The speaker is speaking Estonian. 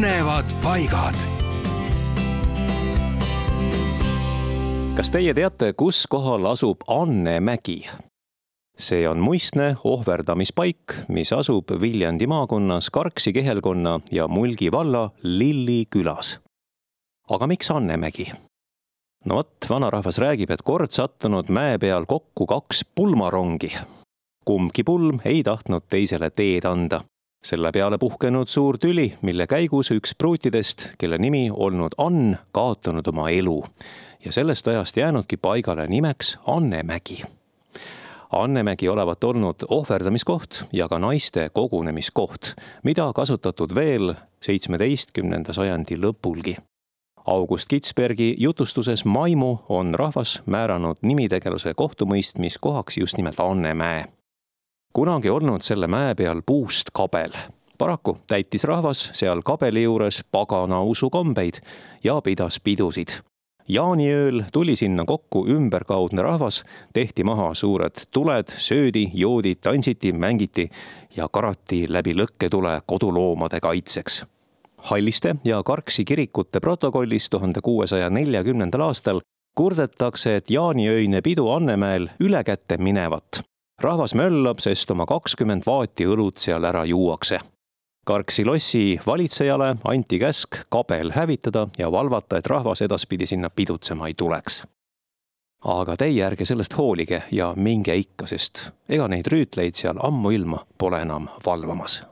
põnevad paigad. kas teie teate, kus kohal asub Annemägi? see on muistne ohverdamispaik, mis asub Viljandi maakonnas Karksi kihelkonna ja Mulgi valla Lilli külas. aga miks Annemägi? no vot, vanarahvas räägib, et kord sattunud mäe peal kokku kaks pulmarongi. kumbki pulm ei tahtnud teisele teed anda. Selle peale puhkenud suur tüli, mille käigus üks pruutidest, kelle nimi olnud Ann, kaotanud oma elu. ja sellest ajast jäänudki paigale nimeks Annemägi Annemägi olevat olnud ohverdamiskoht ja ka naiste kogunemiskoht, mida kasutatud veel seitsmeteistkümnenda sajandi lõpulgi. August Kitzbergi jutustuses Maimu on rahvas määranud nimitegelase kohtumõistmiskohaks just nimelt Annemäe. Kunagi olnud selle mäe peal puust kabel. paraku täitis rahvas seal kabeli juures pagana usukombeid ja pidas pidusid jaaniööl tuli sinna kokku ümberkaudne rahvas, tehti maha suured tuled, söödi, joodi, tantsiti, mängiti ja karati läbi lõkketule koduloomade kaitseks. Halliste ja Karksi kirikute protokollis tuhande kuuesaja neljakümnendal aastal kurdetakse, et jaaniöine pidu Annemäel ülekäte minevat. Rahvas möllab, sest oma kakskümmend vaati õlut seal ära juuakse Karksi lossi valitsejale anti käsk kabel hävitada ja valvata, et rahvas edaspidi sinna pidutsema ei tuleks. aga teie ärge sellest hoolige ja minge ikka, sest ega neid rüütleid seal ammuilma pole enam valvamas.